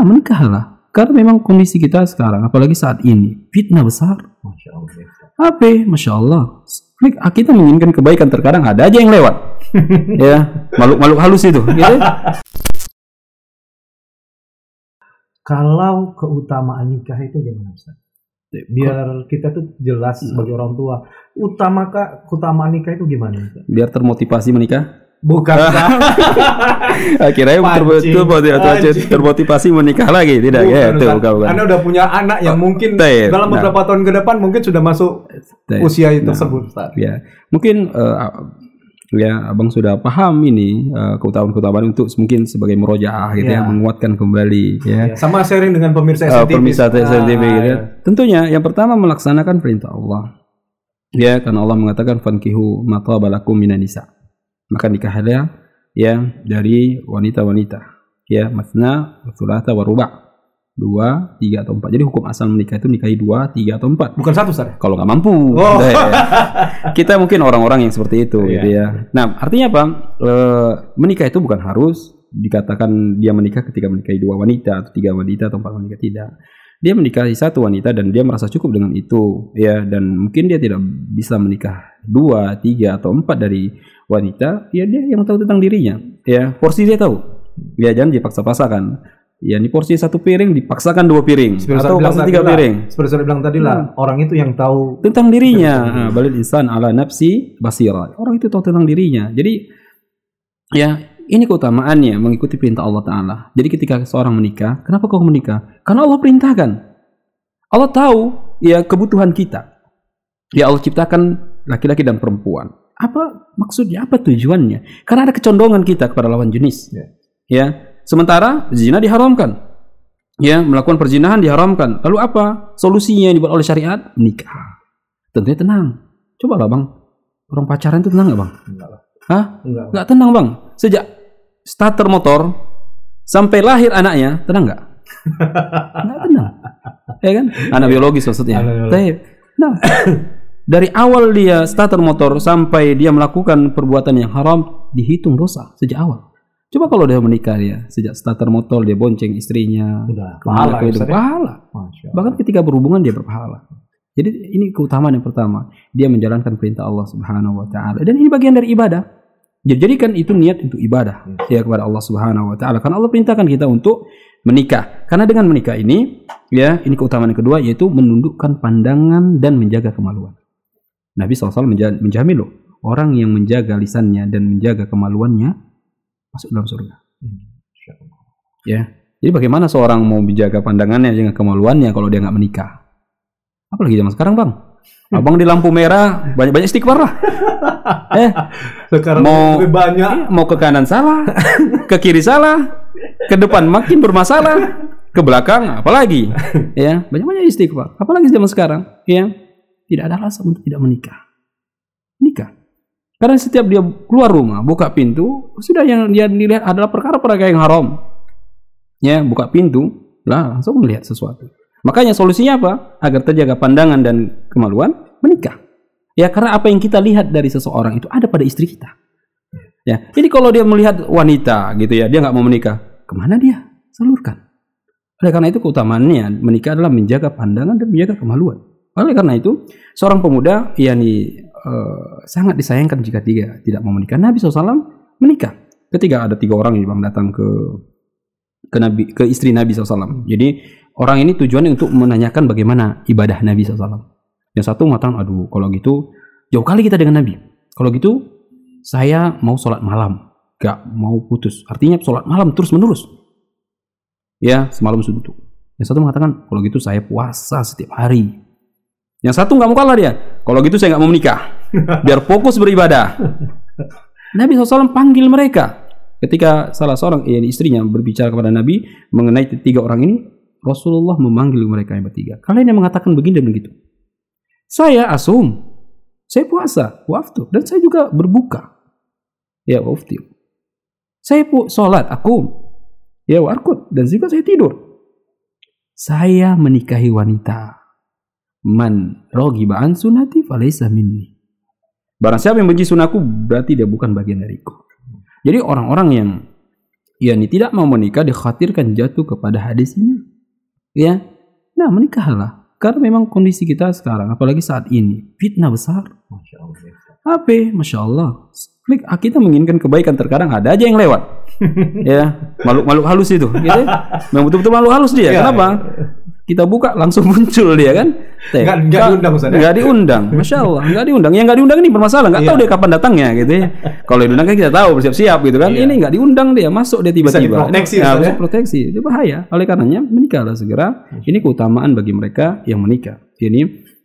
Ya menikahlah. Karena memang kondisi kita sekarang, apalagi saat ini, fitnah besar. Masya Allah. ya. Apa? Masya Allah. Klik, ah, Kita menginginkan kebaikan terkadang ada aja yang lewat. ya, makhluk-makhluk halus itu. Gitu. Kalau keutamaan nikah itu gimana Ustaz? Biar kita tuh jelas sebagai orang tua. Utamakah keutamaan nikah itu gimana? Ustaz? Biar termotivasi menikah. Bukan. Akhirnya Pancing. termotivasi, termotivasi menikah lagi, tidak? Bukan, ya, itu bukan, bukan. Anda udah punya anak yang mungkin Baik. dalam Nah. beberapa tahun ke depan mungkin sudah masuk usia itu Nah. tersebut Ustaz. ya mungkin eh, ya abang sudah paham ini eh, keutamaan-keutamaan untuk mungkin sebagai merojaah gitu ya, Ya. menguatkan kembali ya Ya, sama sharing dengan pemirsa Eh, SNTV. pemirsa Ah, gitu ya. ya. tentunya yang pertama melaksanakan perintah Allah ya karena Allah mengatakan fankihu mata balakum minan nisa maka nikahlah ya dari wanita-wanita ya matna sulata waruba dua tiga atau empat jadi hukum asal menikah itu nikahi dua tiga atau empat Bukan satu ya? kalau nggak mampu. Oh. Ya. Kita mungkin orang-orang yang seperti itu, Iya. gitu ya. Nah, artinya apa? Eh, menikah itu bukan harus dikatakan dia menikah ketika menikahi dua wanita atau tiga wanita atau empat wanita tidak. Dia menikahi satu wanita dan dia merasa cukup dengan itu, ya. Dan mungkin dia tidak bisa menikah dua, tiga atau empat dari wanita. Ya dia yang tahu tentang dirinya, ya. Porsi dia tahu. Ya jangan dipaksa-paksakan. Ya ini porsi satu piring dipaksakan dua piring Seperti atau paksa tiga lah. piring Seperti saya bilang tadi lah, orang itu yang tahu tentang dirinya. Ah, Balil insan ala nafsi basira. Orang itu tahu tentang dirinya. Jadi ya ini keutamaannya mengikuti perintah Allah Taala. Jadi ketika seorang menikah, kenapa kau menikah? Karena Allah perintahkan. Allah tahu ya kebutuhan kita. Ya Allah ciptakan laki-laki dan perempuan. Apa maksudnya? Apa tujuannya? Karena ada kecondongan kita kepada lawan jenis. Ya. Ya. Sementara zina diharamkan. Ya, melakukan perzinahan diharamkan. Lalu apa? Solusinya yang dibuat oleh syariat? Nikah. Tentunya tenang. Coba lah bang. Orang pacaran itu tenang nggak bang? enggak lah. Hah? Enggak. Nggak tenang bang. Sejak starter motor sampai lahir anaknya, tenang nggak? Nggak tenang. Ya kan? Anak biologis maksudnya. Anak biologis. Nah, dari awal dia starter motor sampai dia melakukan perbuatan yang haram dihitung dosa sejak awal. Coba kalau dia menikah dia sejak starter motor dia bonceng istrinya, Udah, pahala ya, itu, pahala. Bahkan ketika berhubungan dia berpahala. Jadi ini keutamaan yang pertama, dia menjalankan perintah Allah Subhanahu wa taala dan ini bagian dari ibadah. Jadi jadikan itu niat untuk ibadah ya kepada Allah Subhanahu wa taala. Karena Allah perintahkan kita untuk menikah. Karena dengan menikah ini ya, ini keutamaan yang kedua yaitu menundukkan pandangan dan menjaga kemaluan. Nabi SAW menja- menjamin loh, orang yang menjaga lisannya dan menjaga kemaluannya masuk dalam surga. Ya. Jadi bagaimana seorang mau menjaga pandangannya dengan kemaluannya kalau dia nggak menikah? Apalagi zaman sekarang, Bang. Abang di lampu merah banyak-banyak istighfar lah. eh, Sekarang Mau- lebih banyak iya, mau ke kanan salah, ke kiri salah, ke depan makin bermasalah, ke belakang apalagi. Ya, banyak-banyak istighfar. Apalagi zaman sekarang, ya. Tidak ada alasan untuk tidak menikah. Nikah. Karena setiap dia keluar rumah, buka pintu, sudah yang dia dilihat adalah perkara-perkara yang haram. Ya, buka pintu, lah langsung melihat sesuatu. Makanya solusinya apa? Agar terjaga pandangan dan kemaluan, menikah. Ya, karena apa yang kita lihat dari seseorang itu ada pada istri kita. Ya, jadi kalau dia melihat wanita gitu ya, dia nggak mau menikah, ke mana dia? Salurkan. Oleh karena itu keutamaannya menikah adalah menjaga pandangan dan menjaga kemaluan. Oleh karena itu, seorang pemuda yakni eh, sangat disayangkan jika dia tidak mau menikah. Nabi SAW menikah. Ketika ada tiga orang yang datang ke ke Nabi ke istri Nabi SAW. Jadi orang ini tujuannya untuk menanyakan bagaimana ibadah Nabi SAW. Yang satu mengatakan, aduh kalau gitu jauh kali kita dengan Nabi. Kalau gitu saya mau sholat malam, gak mau putus. Artinya sholat malam terus menerus. Ya semalam suntuk. Yang satu mengatakan, kalau gitu saya puasa setiap hari. Yang satu nggak mau kalah dia. Kalau gitu saya nggak mau menikah. Biar fokus beribadah. Nabi SAW panggil mereka. Ketika salah seorang eh, istrinya berbicara kepada Nabi mengenai tiga orang ini, Rasulullah memanggil mereka yang bertiga. Kalian yang mengatakan begini dan begitu. Saya asum, saya puasa, waftu, dan saya juga berbuka. Ya waftu. Saya pu sholat, aku, ya warkut, dan juga saya tidur. Saya menikahi wanita. Man rogiba an sunati falaysa minni. Barang siapa yang benci sunahku berarti dia bukan bagian dariku. Jadi orang-orang yang yakni tidak mau menikah dikhawatirkan jatuh kepada hadis ini. Ya. Nah, menikahlah. Karena memang kondisi kita sekarang, apalagi saat ini, fitnah besar. Masya Allah. HP, masya Allah. Klik, ah, kita menginginkan kebaikan terkadang ada aja yang lewat. ya, makhluk-makhluk halus itu. Gitu. Memang betul-betul makhluk halus dia. Ya, Kenapa? Kita buka langsung muncul dia kan. Nggak- nggak Ka- diundang, Ustaz, ya? Nggak diundang. Masya Allah, nggak diundang. Yang nggak diundang ini bermasalah. Nggak Iya. tahu dia kapan datangnya gitu ya. Kalau diundang kan kita tahu bersiap-siap gitu kan. Iya. Ini nggak diundang dia masuk dia tiba-tiba. diproteksi, Ya, Ustaz, bisa ya? proteksi. Itu bahaya. Oleh karenanya menikahlah segera. Ini keutamaan bagi mereka yang menikah. Ini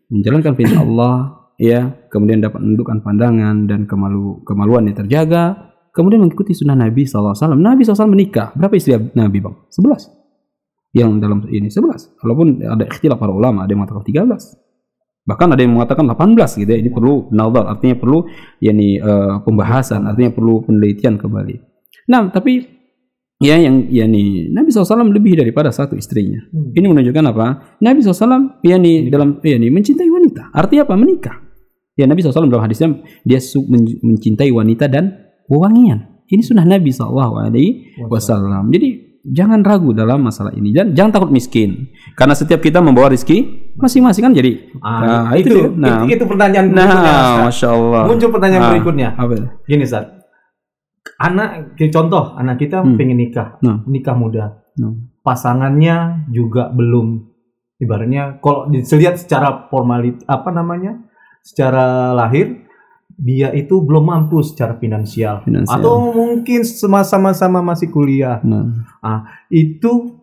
menjalankan perintah Allah ya, kemudian dapat menundukkan pandangan dan kemalu kemaluan yang terjaga, kemudian mengikuti sunnah Nabi SAW. Nabi SAW menikah. Berapa istri Nabi bang? 11 yang dalam ini 11. Walaupun ada ikhtilaf para ulama, ada yang mengatakan 13. Bahkan ada yang mengatakan 18 gitu ya. Ini perlu nazar, artinya perlu yakni eh, pembahasan, artinya perlu penelitian kembali. Nah, tapi ya yang yakni Nabi SAW lebih daripada satu istrinya. Hmm. Ini menunjukkan apa? Nabi SAW yakni dalam yakni mencintai wanita. Artinya apa? Menikah. Ya Nabi SAW dalam hadisnya dia mencintai wanita dan wewangian. Ini sunnah Nabi SAW. Jadi jangan ragu dalam masalah ini dan jangan takut miskin. Karena setiap kita membawa rezeki masing-masing kan jadi. Ah, Nah, itu, itu, itu, nah. itu pertanyaan berikutnya, Nah, Ustaz. masya Allah. Muncul pertanyaan Nah, berikutnya. Apa? itu? Gini, Ustaz. Anak, contoh, anak kita Hmm. pengen nikah, Nah. nikah muda. Nah. Pasangannya juga belum, ibaratnya kalau dilihat secara formalit, apa namanya, secara lahir, dia itu belum mampu secara finansial. Finansial. Atau mungkin sama-sama masih kuliah. Nah, Itu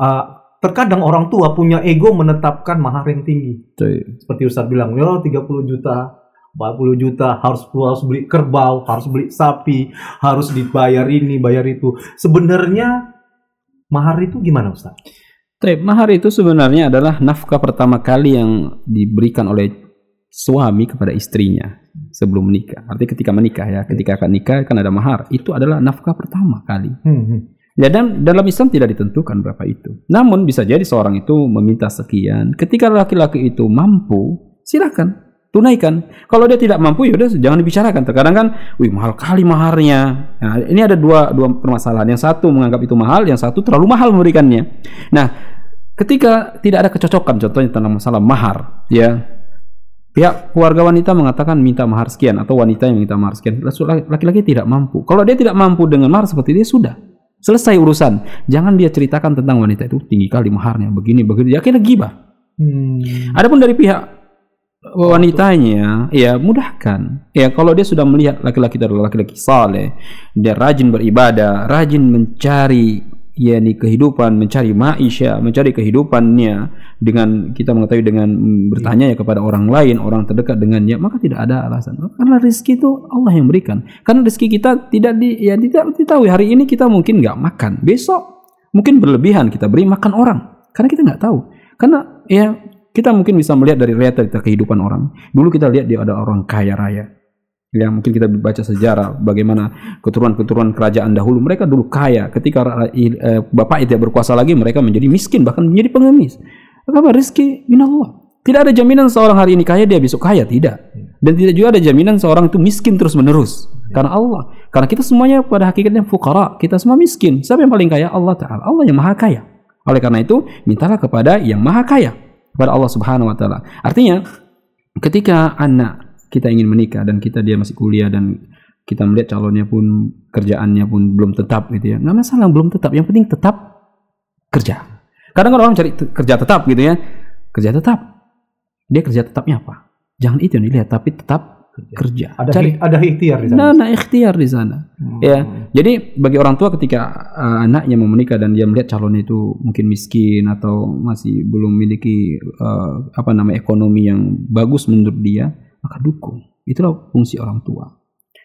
uh, terkadang orang tua punya ego menetapkan mahar yang tinggi. itu. seperti Ustaz bilang, ya 30 juta, 40 juta, harus harus beli kerbau, harus beli sapi, harus dibayar ini, bayar itu. Sebenarnya mahar itu gimana Ustaz? Baik, mahar itu sebenarnya adalah nafkah pertama kali yang diberikan oleh suami kepada istrinya sebelum menikah. Artinya ketika menikah ya, ketika akan nikah kan ada mahar. Itu adalah nafkah pertama kali. Ya, dan dalam Islam tidak ditentukan berapa itu. Namun bisa jadi seorang itu meminta sekian. Ketika laki-laki itu mampu, silakan tunaikan. Kalau dia tidak mampu ya udah jangan dibicarakan. Terkadang kan, wih mahal kali maharnya. Nah, ini ada dua dua permasalahan. Yang satu menganggap itu mahal, yang satu terlalu mahal memberikannya. Nah, ketika tidak ada kecocokan contohnya tentang masalah mahar, ya. Pihak keluarga wanita mengatakan minta mahar sekian atau wanita yang minta mahar sekian. Laki-laki tidak mampu. Kalau dia tidak mampu dengan mahar seperti dia sudah selesai urusan. Jangan dia ceritakan tentang wanita itu tinggi kali maharnya begini begini. Ya kira gibah. Hmm. Adapun dari pihak wanitanya, ya mudahkan. Ya kalau dia sudah melihat laki-laki adalah laki-laki saleh, dia rajin beribadah, rajin mencari yakni kehidupan, mencari maisha, mencari kehidupannya dengan kita mengetahui dengan bertanya ya kepada orang lain, orang terdekat dengannya, maka tidak ada alasan. Karena rezeki itu Allah yang berikan. Karena rezeki kita tidak di ya tidak diketahui hari ini kita mungkin nggak makan, besok mungkin berlebihan kita beri makan orang. Karena kita nggak tahu. Karena ya kita mungkin bisa melihat dari realita kehidupan orang. Dulu kita lihat dia ada orang kaya raya. Ya, mungkin kita baca sejarah bagaimana keturunan-keturunan kerajaan dahulu mereka dulu kaya. Ketika eh, bapak tidak berkuasa lagi, mereka menjadi miskin bahkan menjadi pengemis. Apa rezeki minallah. Tidak ada jaminan seorang hari ini kaya dia besok kaya, tidak. Dan tidak juga ada jaminan seorang itu miskin terus-menerus. Karena Allah. Karena kita semuanya pada hakikatnya fukara. Kita semua miskin. Siapa yang paling kaya? Allah Ta'ala. Allah yang maha kaya. Oleh karena itu, mintalah kepada yang maha kaya. Kepada Allah Subhanahu Wa Ta'ala. Artinya, ketika anak kita ingin menikah dan kita dia masih kuliah dan kita melihat calonnya pun kerjaannya pun belum tetap gitu ya. Nggak masalah belum tetap. Yang penting tetap kerja. Kadang orang cari kerja tetap gitu ya. Kerja tetap. Dia kerja tetapnya apa? Jangan itu yang dilihat tapi tetap kerja, kerja. Ada cari. ada ikhtiar di sana. nah, nah ikhtiar di sana. Hmm. ya. Jadi bagi orang tua ketika uh, anaknya mau menikah dan dia melihat calonnya itu mungkin miskin atau masih belum memiliki uh, apa nama ekonomi yang bagus menurut dia maka dukung. Itulah fungsi orang tua.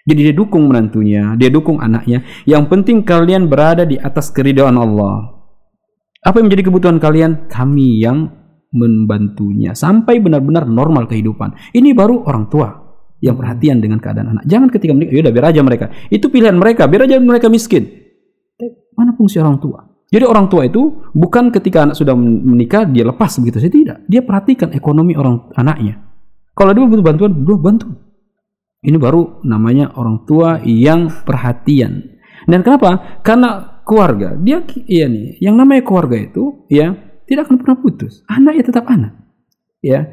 Jadi dia dukung menantunya, dia dukung anaknya. Yang penting kalian berada di atas keridhaan Allah. Apa yang menjadi kebutuhan kalian? Kami yang membantunya sampai benar-benar normal kehidupan. Ini baru orang tua yang perhatian dengan keadaan anak. Jangan ketika menikah, yaudah biar aja mereka. Itu pilihan mereka, biar aja mereka miskin. Mana fungsi orang tua? Jadi orang tua itu bukan ketika anak sudah menikah dia lepas begitu saja tidak. Dia perhatikan ekonomi orang anaknya. Kalau dia butuh bantuan, bro bantu. Ini baru namanya orang tua yang perhatian. Dan kenapa? Karena keluarga, dia iya nih, yang namanya keluarga itu ya tidak akan pernah putus. Anak ya tetap anak. Ya.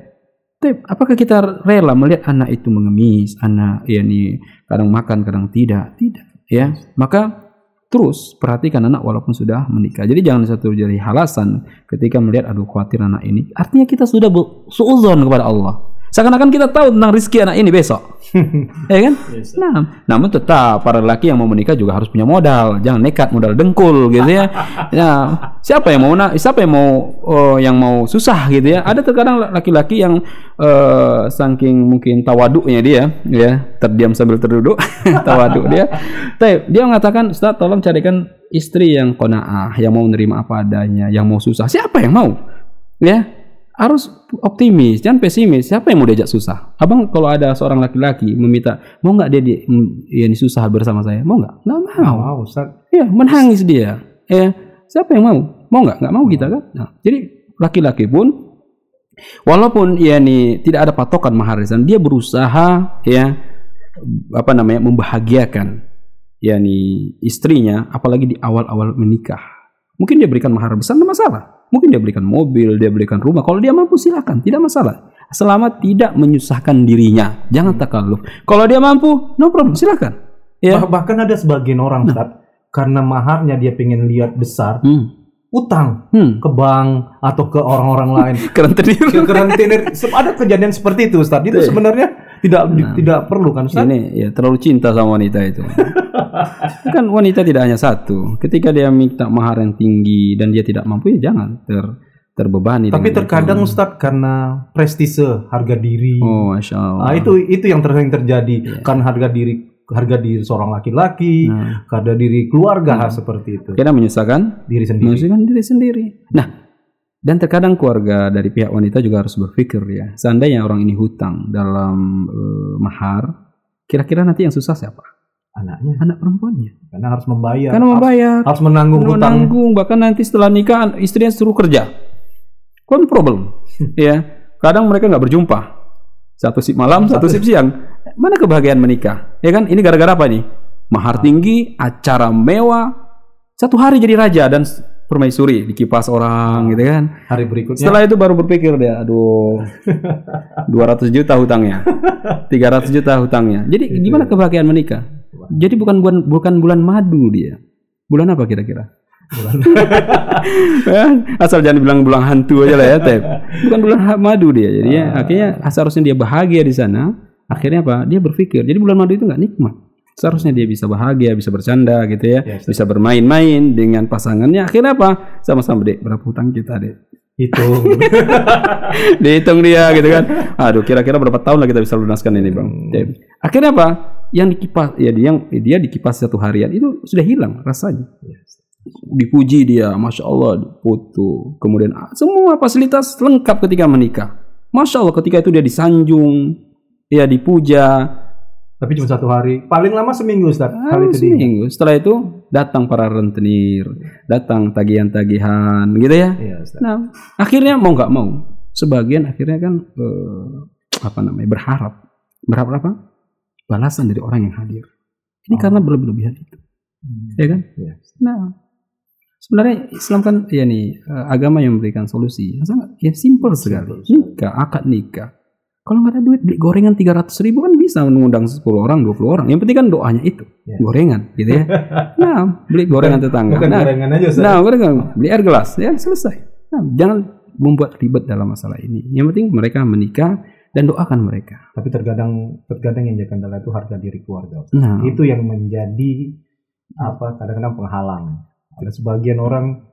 Tapi apakah kita rela melihat anak itu mengemis, anak ya nih kadang makan, kadang tidak? Tidak, ya. Maka terus perhatikan anak walaupun sudah menikah. Jadi jangan satu jadi alasan ketika melihat aduh khawatir anak ini. Artinya kita sudah suuzon kepada Allah. Seakan-akan kita tahu tentang rezeki anak ini besok. ya kan? Yes, Nah, namun tetap para lelaki yang mau menikah juga harus punya modal. Jangan nekat modal dengkul gitu ya. Nah, siapa yang mau na- siapa yang mau oh, yang mau susah gitu ya? Ada terkadang laki-laki yang eh, saking mungkin tawaduknya dia ya, terdiam sambil terduduk, tawaduk dia. Tapi dia mengatakan, "Ustaz, tolong carikan istri yang qanaah, yang mau menerima apa adanya, yang mau susah. Siapa yang mau?" Ya, harus optimis, jangan pesimis. Siapa yang mau diajak susah? Abang kalau ada seorang laki-laki meminta, mau nggak dia di, ya, ini susah bersama saya? Mau nggak? Nggak mau. Ustaz. Ya, menangis dia. Ya, siapa yang mau? Mau nggak? Nggak mau kita kan? Nah, jadi laki-laki pun walaupun ya nih tidak ada patokan maharisan, dia berusaha ya apa namanya membahagiakan ya nih istrinya, apalagi di awal-awal menikah. Mungkin dia berikan mahar besar, tidak masalah. Mungkin dia berikan mobil, dia berikan rumah. Kalau dia mampu silakan, tidak masalah. Selama tidak menyusahkan dirinya, jangan takalluf. Kalau dia mampu, no problem, silakan. Ya. Bah- bahkan ada sebagian orang Ustaz, karena maharnya dia pengen lihat besar, Hmm. utang Hmm. ke bank atau ke orang-orang lain. Keren tenir. ke rentenir ada kejadian seperti itu Ustaz. Itu Iya. sebenarnya tidak tidak perlu kan Ustaz? Ini ya terlalu cinta sama wanita itu. kan wanita tidak hanya satu. Ketika dia minta mahar yang tinggi dan dia tidak mampu ya jangan ter terbebani. Tapi terkadang itu. Ustaz karena prestise, harga diri. oh masya Allah. Nah, itu itu yang sering terjadi Iya. kan harga diri harga diri seorang laki-laki, Nah, harga diri keluarga Nah. seperti itu. kita menyusahkan Diri sendiri. menyusahkan diri sendiri. Nah, dan terkadang keluarga dari pihak wanita juga harus berpikir ya. Seandainya orang ini hutang dalam eh, mahar, kira-kira nanti yang susah siapa? Anaknya Anak perempuannya. karena harus membayar. Karena harus, membayar. harus menanggung hutang. menanggung bahkan nanti setelah nikah istrinya suruh kerja kan problem ya kadang mereka nggak berjumpa satu sip malam satu sip siang mana kebahagiaan menikah ya kan ini gara-gara apa nih mahar tinggi acara mewah satu hari jadi raja dan permaisuri dikipas orang gitu kan. Hari berikutnya. Setelah itu baru berpikir dia aduh 200 juta hutangnya. 300 juta hutangnya. Jadi Itu. gimana kebahagiaan menikah? Jadi bukan bulan bukan bulan madu dia. Bulan apa kira-kira? Ya, asal jangan bilang bulan hantu aja lah ya Tep. Bukan bulan madu dia jadi ya, akhirnya seharusnya dia bahagia di sana. Akhirnya apa? Dia berpikir jadi bulan madu itu nggak nikmat seharusnya dia bisa bahagia bisa bercanda gitu ya. Yes. bisa bermain-main dengan pasangannya. Akhirnya apa? Sama-sama dek. Berapa hutang kita dek? Itu dihitung dia gitu kan. Aduh kira-kira berapa tahun lah kita bisa lunaskan ini bang? Hmm. Akhirnya apa? Yang dikipas ya dia yang dia dikipas satu harian itu sudah hilang rasanya. Dipuji dia, masya Allah, foto, kemudian ah, semua fasilitas lengkap ketika menikah. Masya Allah, ketika itu dia disanjung, ya dipuja, tapi cuma satu hari paling lama seminggu Ustaz ah, hari itu di seminggu. Setelah itu datang para rentenir, datang tagihan-tagihan, gitu ya. Iya, Ustaz. Nah, akhirnya mau nggak mau, sebagian akhirnya kan eh, apa namanya berharap, berharap apa? Balasan dari orang yang hadir. Ini Oh. karena berlebihan itu, ya kan? Iya. Nah, sebenarnya Islam kan ya nih eh, agama yang memberikan solusi. Sangat ya simpel sekali. Nikah, akad nikah. Kalau nggak ada duit beli gorengan 300 ribu kan bisa mengundang 10 orang, 20 orang. Yang penting kan doanya itu, Ya. gorengan gitu ya. Nah, beli gorengan tetangga. bukan Nah, gorengan aja Ustaz nah gorengan, beli air gelas, ya selesai. Nah, jangan membuat ribet dalam masalah ini. Yang penting mereka menikah dan doakan mereka. tapi terkadang terkadang yang jadi kendala itu harga diri keluarga. Nah, itu yang menjadi apa kadang-kadang penghalang ada sebagian orang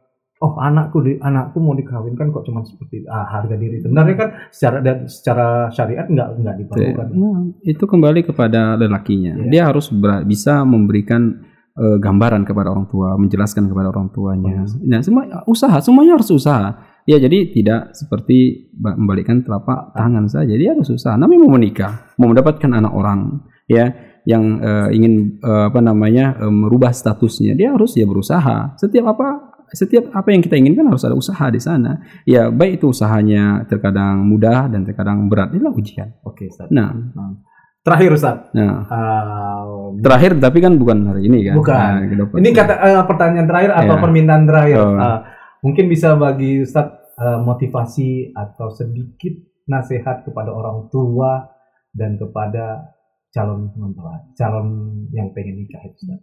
oh anakku di anakku mau dikawinkan kok cuma seperti ah, harga diri sebenarnya kan secara dan secara syariat nggak nggak diperlukan Nah, itu kembali kepada lelakinya. Iya. Dia harus ber- bisa memberikan eh, gambaran kepada orang tua, menjelaskan kepada orang tuanya. Nah, semua usaha, semuanya harus usaha. Ya, jadi tidak seperti ba- membalikkan telapak tangan saja. Dia harus usaha. Namanya mau menikah, mau mendapatkan anak orang, ya, yang eh, ingin eh, apa namanya eh, merubah statusnya, dia harus ya berusaha. Setiap apa setiap apa yang kita inginkan harus ada usaha di sana. Ya, baik itu usahanya terkadang mudah dan terkadang berat. Inilah ujian. oke Ustaz. Nah, Nah, Terakhir Ustaz. Nah, Uh, terakhir tapi kan bukan hari ini kan. Bukan. Nah, ini kata eh, pertanyaan terakhir atau Ya. permintaan terakhir. Oh. Uh, mungkin bisa bagi Ustaz eh, motivasi atau sedikit nasihat kepada orang tua dan kepada calon mempelai, calon yang pengen nikah itu Ustaz.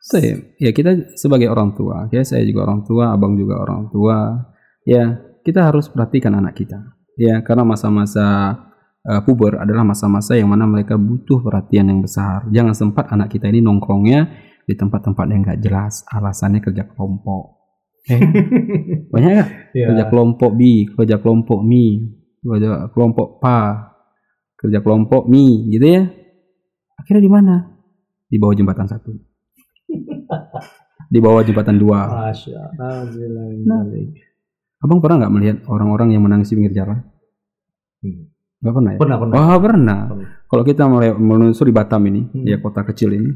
Saya, ya kita sebagai orang tua, ya saya juga orang tua, abang juga orang tua, ya kita harus perhatikan anak kita, ya karena masa-masa uh, puber adalah masa-masa yang mana mereka butuh perhatian yang besar. Jangan sempat anak kita ini nongkrongnya di tempat-tempat yang nggak jelas, alasannya kerja kelompok. Eh, banyak nggak? Ya. Kerja kelompok B, kerja kelompok Mi, kerja kelompok Pa, kerja kelompok Mi, gitu ya. Akhirnya di mana? Di bawah jembatan satu di bawah jembatan dua. Nah. Abang pernah nggak melihat orang-orang yang menangis di pinggir jalan? Hmm. Nggak pernah ya? Pernah, pernah. Oh pernah. Pernah. Kalau kita mulai menelusuri Batam ini, Hmm. ya kota kecil ini,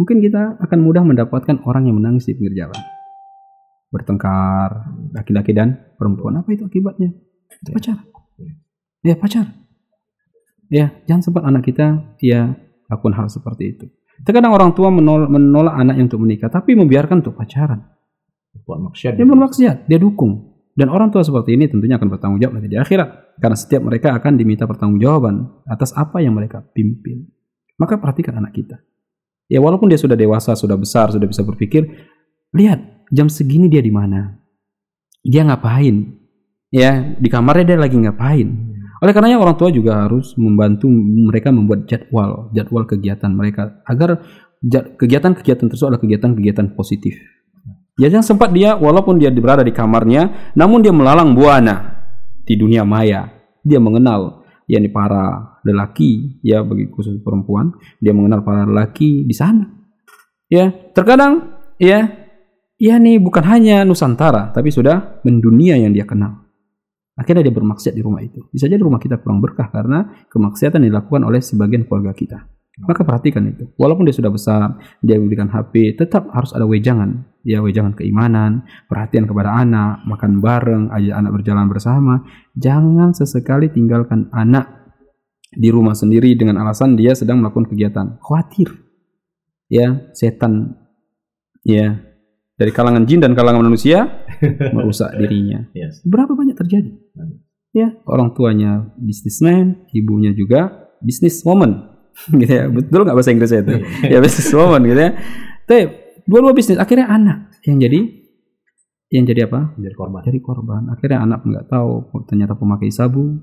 mungkin kita akan mudah mendapatkan orang yang menangis di pinggir jalan, bertengkar, laki-laki dan perempuan. Apa itu akibatnya? Itu pacar. Ya pacar. Ya jangan sempat anak kita ya lakukan hal seperti itu. Terkadang orang tua menol- menolak anaknya untuk menikah, tapi membiarkan untuk pacaran. Buat maksiat. Dia bermaksiat, dia dukung. Dan orang tua seperti ini tentunya akan bertanggung jawab nanti di akhirat. Karena setiap mereka akan diminta pertanggungjawaban atas apa yang mereka pimpin. Maka perhatikan anak kita. Ya walaupun dia sudah dewasa, sudah besar, sudah bisa berpikir, lihat jam segini dia di mana. Dia ngapain? Ya, di kamarnya dia lagi ngapain? Oleh karenanya orang tua juga harus membantu mereka membuat jadwal, jadwal kegiatan mereka agar kegiatan-kegiatan tersebut adalah kegiatan-kegiatan positif. Ya jangan sempat dia walaupun dia berada di kamarnya, namun dia melalang buana di dunia maya. Dia mengenal yakni para lelaki ya bagi khusus perempuan, dia mengenal para lelaki di sana. Ya, terkadang ya ya nih bukan hanya Nusantara tapi sudah mendunia yang dia kenal. Akhirnya dia bermaksiat di rumah itu. Bisa jadi rumah kita kurang berkah karena kemaksiatan dilakukan oleh sebagian keluarga kita. Maka perhatikan itu. Walaupun dia sudah besar, dia memberikan HP, tetap harus ada wejangan. Ya, wejangan keimanan, perhatian kepada anak, makan bareng, ajak anak berjalan bersama. Jangan sesekali tinggalkan anak di rumah sendiri dengan alasan dia sedang melakukan kegiatan. Khawatir. Ya, setan ya dari kalangan jin dan kalangan manusia merusak dirinya. Yes. Berapa banyak terjadi? Ya, orang tuanya bisnismen, ibunya juga bisnis woman. gitu ya. Betul nggak bahasa Inggrisnya itu? ya bisnis woman gitu ya. Tapi dua-dua bisnis akhirnya anak yang jadi yang jadi apa? Menjadi korban. Jadi korban. Akhirnya anak nggak tahu ternyata pemakai sabu,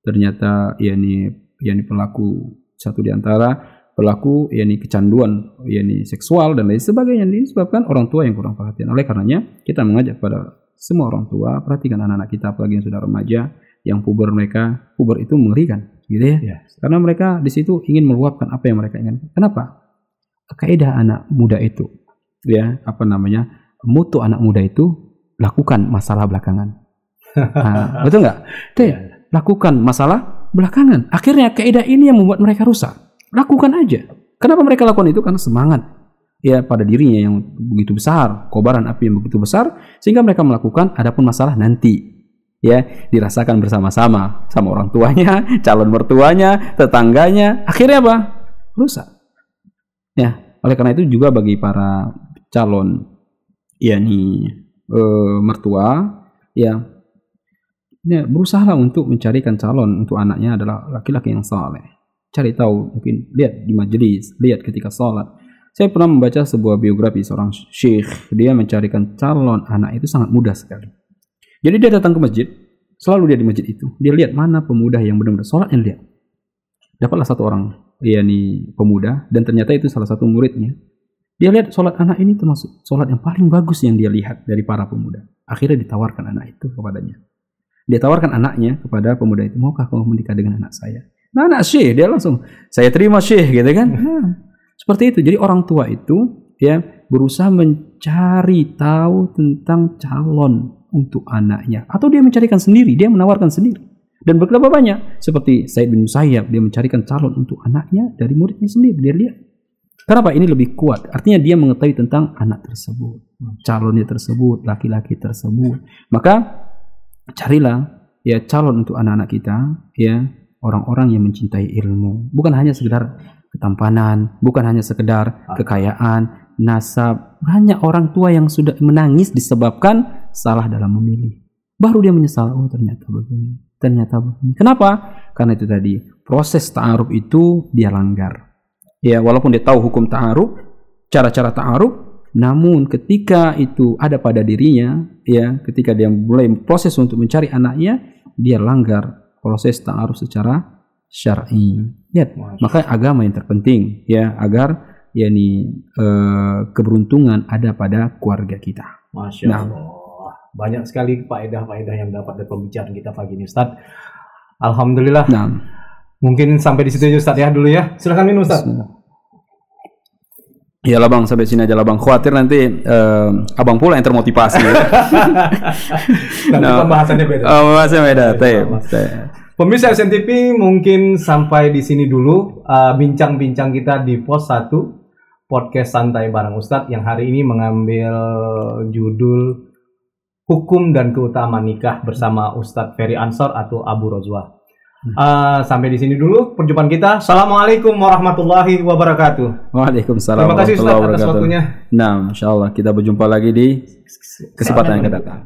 ternyata ya ini ya ini pelaku satu di antara pelaku ya ini kecanduan ya ini seksual dan lain sebagainya disebabkan orang tua yang kurang perhatian. Oleh karenanya kita mengajak pada semua orang tua perhatikan anak-anak kita apalagi yang sudah remaja yang puber mereka puber itu mengerikan gitu ya. Ya. karena mereka di situ ingin meluapkan apa yang mereka inginkan. Kenapa? Kaidah anak muda itu ya apa namanya mutu anak muda itu lakukan masalah belakangan. Nah, betul nggak? Teh, Ya. lakukan masalah belakangan. Akhirnya kaidah ini yang membuat mereka rusak lakukan aja. Kenapa mereka lakukan itu? Karena semangat. Ya pada dirinya yang begitu besar kobaran api yang begitu besar sehingga mereka melakukan adapun masalah nanti. Ya dirasakan bersama-sama sama orang tuanya calon mertuanya tetangganya. Akhirnya apa? Rusak. Ya oleh karena itu juga bagi para calon yakni eh, mertua ya ya berusaha untuk mencarikan calon untuk anaknya adalah laki-laki yang saleh cari tahu mungkin lihat di majelis lihat ketika sholat. Saya pernah membaca sebuah biografi seorang syekh dia mencarikan calon anak itu sangat mudah sekali. Jadi dia datang ke masjid selalu dia di masjid itu. Dia lihat mana pemuda yang benar-benar sholat yang lihat. Dapatlah satu orang yakni pemuda dan ternyata itu salah satu muridnya. Dia lihat sholat anak ini termasuk sholat yang paling bagus yang dia lihat dari para pemuda. Akhirnya ditawarkan anak itu kepadanya. Dia tawarkan anaknya kepada pemuda itu maukah kamu menikah dengan anak saya nah anak syekh dia langsung saya terima syekh gitu kan. Nah, seperti itu. Jadi orang tua itu ya berusaha mencari tahu tentang calon untuk anaknya. Atau dia mencarikan sendiri dia menawarkan sendiri. Dan berapa banyak seperti Said bin Musayyab dia mencarikan calon untuk anaknya dari muridnya sendiri dia lihat. Kenapa? Ini lebih kuat. Artinya dia mengetahui tentang anak tersebut calonnya tersebut laki-laki tersebut. Maka carilah ya calon untuk anak-anak kita ya orang-orang yang mencintai ilmu. Bukan hanya sekedar ketampanan, bukan hanya sekedar kekayaan, nasab. Banyak orang tua yang sudah menangis disebabkan salah dalam memilih. Baru dia menyesal, oh ternyata begini, ternyata begini. Kenapa? Karena itu tadi, proses ta'aruf itu dia langgar. Ya, walaupun dia tahu hukum ta'aruf, cara-cara ta'aruf, namun ketika itu ada pada dirinya, ya, ketika dia mulai proses untuk mencari anaknya, dia langgar proses ta'aruf secara syar'i. Lihat, makanya agama yang terpenting ya agar yakni eh, keberuntungan ada pada keluarga kita. Masya Nah. Allah. Banyak sekali faedah-faedah yang dapat dari pembicaraan kita pagi ini Ustaz. Alhamdulillah. Nah, Mungkin sampai di situ aja Ustaz ya dulu ya. Silakan minum Ustaz. Ya lah bang, sampai sini aja lah bang. Khawatir nanti eh, abang pula yang termotivasi. Nanti Nah. pembahasannya beda. oh, masih beda. Teh. Pemirsa SNTV mungkin sampai di sini dulu uh, bincang-bincang kita di pos 1 podcast santai bareng Ustadz yang hari ini mengambil judul hukum dan keutamaan nikah bersama Ustadz Ferry Ansor atau Abu Rozwa. Uh, sampai di sini dulu perjumpaan kita. Assalamualaikum warahmatullahi wabarakatuh. Waalaikumsalam Terima kasih Ustadz atas waktunya. Nah, insya Allah kita berjumpa lagi di kesempatan yang akan datang.